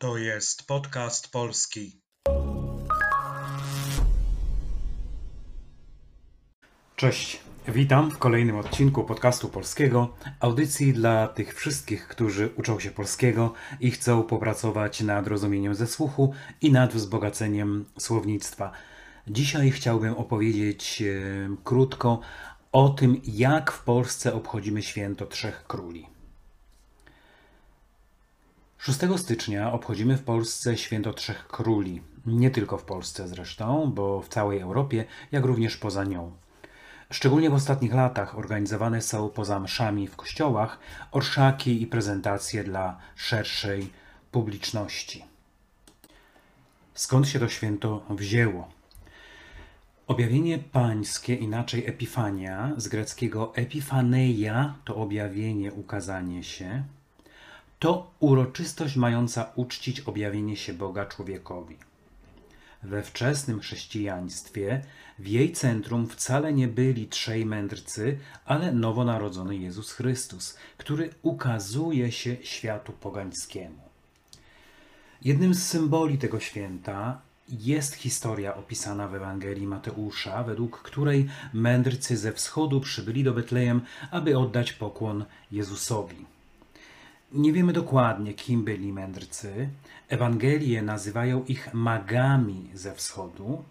To jest podcast polski. Cześć, witam w kolejnym odcinku podcastu polskiego, audycji dla tych wszystkich, którzy uczą się polskiego i chcą popracować nad rozumieniem ze słuchu i nad wzbogaceniem słownictwa. Dzisiaj chciałbym opowiedzieć krótko o tym, jak w Polsce obchodzimy święto Trzech Króli. 6 stycznia obchodzimy w Polsce święto Trzech Króli. Nie tylko w Polsce zresztą, bo w całej Europie, jak również poza nią. Szczególnie w ostatnich latach organizowane są poza mszami w kościołach orszaki i prezentacje dla szerszej publiczności. Skąd się to święto wzięło? Objawienie pańskie, inaczej epifania, z greckiego epifaneia to objawienie, ukazanie się, to uroczystość mająca uczcić objawienie się Boga człowiekowi. We wczesnym chrześcijaństwie w jej centrum wcale nie byli trzej mędrcy, ale nowonarodzony Jezus Chrystus, który ukazuje się światu pogańskiemu. Jednym z symboli tego święta jest historia opisana w Ewangelii Mateusza, według której mędrcy ze wschodu przybyli do Betlejem, aby oddać pokłon Jezusowi. Nie wiemy dokładnie, kim byli mędrcy. Ewangelie nazywają ich magami ze wschodu,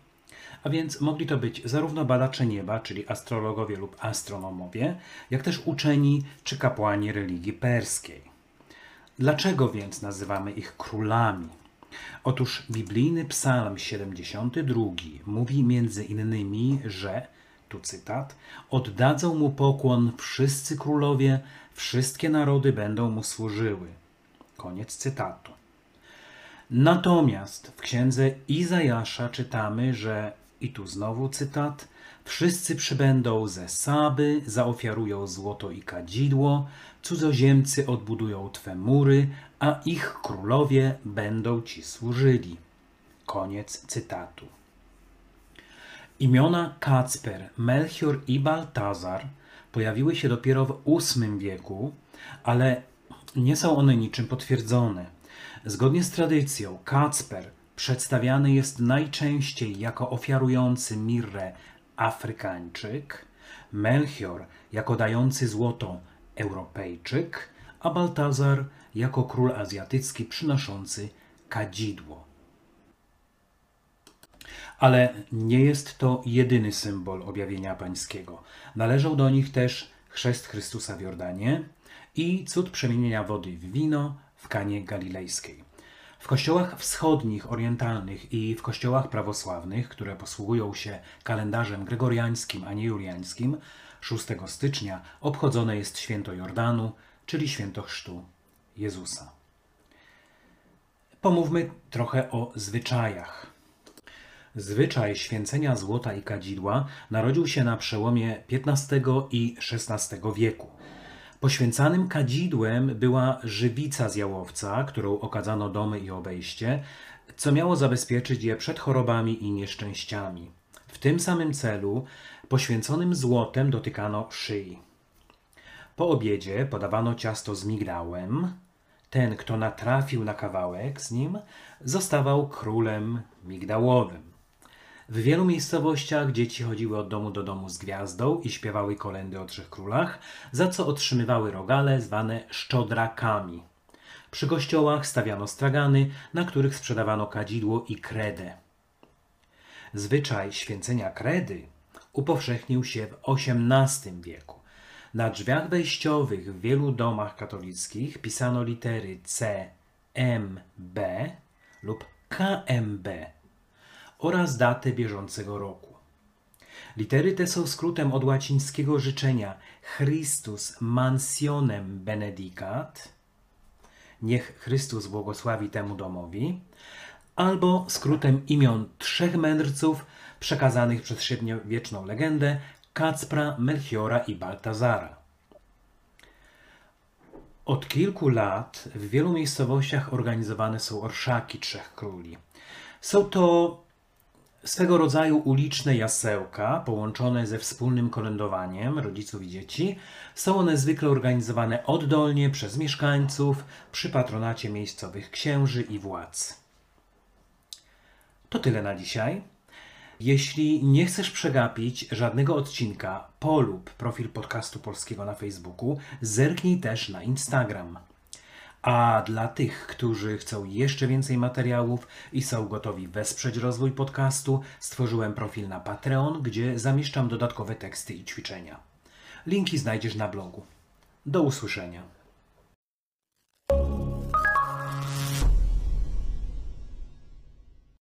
a więc mogli to być zarówno badacze nieba, czyli astrologowie lub astronomowie, jak też uczeni czy kapłani religii perskiej. Dlaczego więc nazywamy ich królami? Otóż biblijny Psalm 72 mówi między innymi, że, tu cytat, oddadzą mu pokłon wszyscy królowie, wszystkie narody będą mu służyły. Koniec cytatu. Natomiast w księdze Izajasza czytamy, że, i tu znowu cytat, wszyscy przybędą ze Saby, zaofiarują złoto i kadzidło, cudzoziemcy odbudują Twe mury, a ich królowie będą Ci służyli. Koniec cytatu. Imiona Kacper, Melchior i Baltazar pojawiły się dopiero w VIII wieku, ale nie są one niczym potwierdzone. Zgodnie z tradycją, Kacper przedstawiany jest najczęściej jako ofiarujący mirrę Afrykańczyk, Melchior jako dający złoto Europejczyk, a Baltazar jako król azjatycki przynoszący kadzidło. Ale nie jest to jedyny symbol objawienia pańskiego. Należą do nich też chrzest Chrystusa w Jordanie i cud przemienienia wody w wino w Kanie Galilejskiej. W kościołach wschodnich, orientalnych i w kościołach prawosławnych, które posługują się kalendarzem gregoriańskim, a nie juliańskim, 6 stycznia obchodzone jest święto Jordanu, czyli święto chrztu Jezusa. Pomówmy trochę o zwyczajach. Zwyczaj święcenia złota i kadzidła narodził się na przełomie XV i XVI wieku. Poświęcanym kadzidłem była żywica z jałowca, którą okadzano domy i obejście, co miało zabezpieczyć je przed chorobami i nieszczęściami. W tym samym celu poświęconym złotem dotykano szyi. Po obiedzie podawano ciasto z migdałem. Ten, kto natrafił na kawałek z nim, zostawał królem migdałowym. W wielu miejscowościach dzieci chodziły od domu do domu z gwiazdą i śpiewały kolendy o trzech królach, za co otrzymywały rogale zwane szczodrakami. Przy kościołach stawiano stragany, na których sprzedawano kadzidło i kredę. Zwyczaj święcenia kredy upowszechnił się w XVIII wieku. Na drzwiach wejściowych w wielu domach katolickich pisano litery C, M, B lub KMB oraz datę bieżącego roku. Litery te są skrótem od łacińskiego życzenia Christus mansionem benedicat, niech Chrystus błogosławi temu domowi, albo skrótem imion trzech mędrców przekazanych przez średniowieczną legendę Kacpra, Melchiora i Baltazara. Od kilku lat w wielu miejscowościach organizowane są orszaki Trzech Króli. Są to swego rodzaju uliczne jasełka, połączone ze wspólnym kolędowaniem rodziców i dzieci. Są one zwykle organizowane oddolnie przez mieszkańców przy patronacie miejscowych księży i władz. To tyle na dzisiaj. Jeśli nie chcesz przegapić żadnego odcinka, polub profil podcastu polskiego na Facebooku, zerknij też na Instagram. A dla tych, którzy chcą jeszcze więcej materiałów i są gotowi wesprzeć rozwój podcastu, stworzyłem profil na Patreon, gdzie zamieszczam dodatkowe teksty i ćwiczenia. Linki znajdziesz na blogu. Do usłyszenia.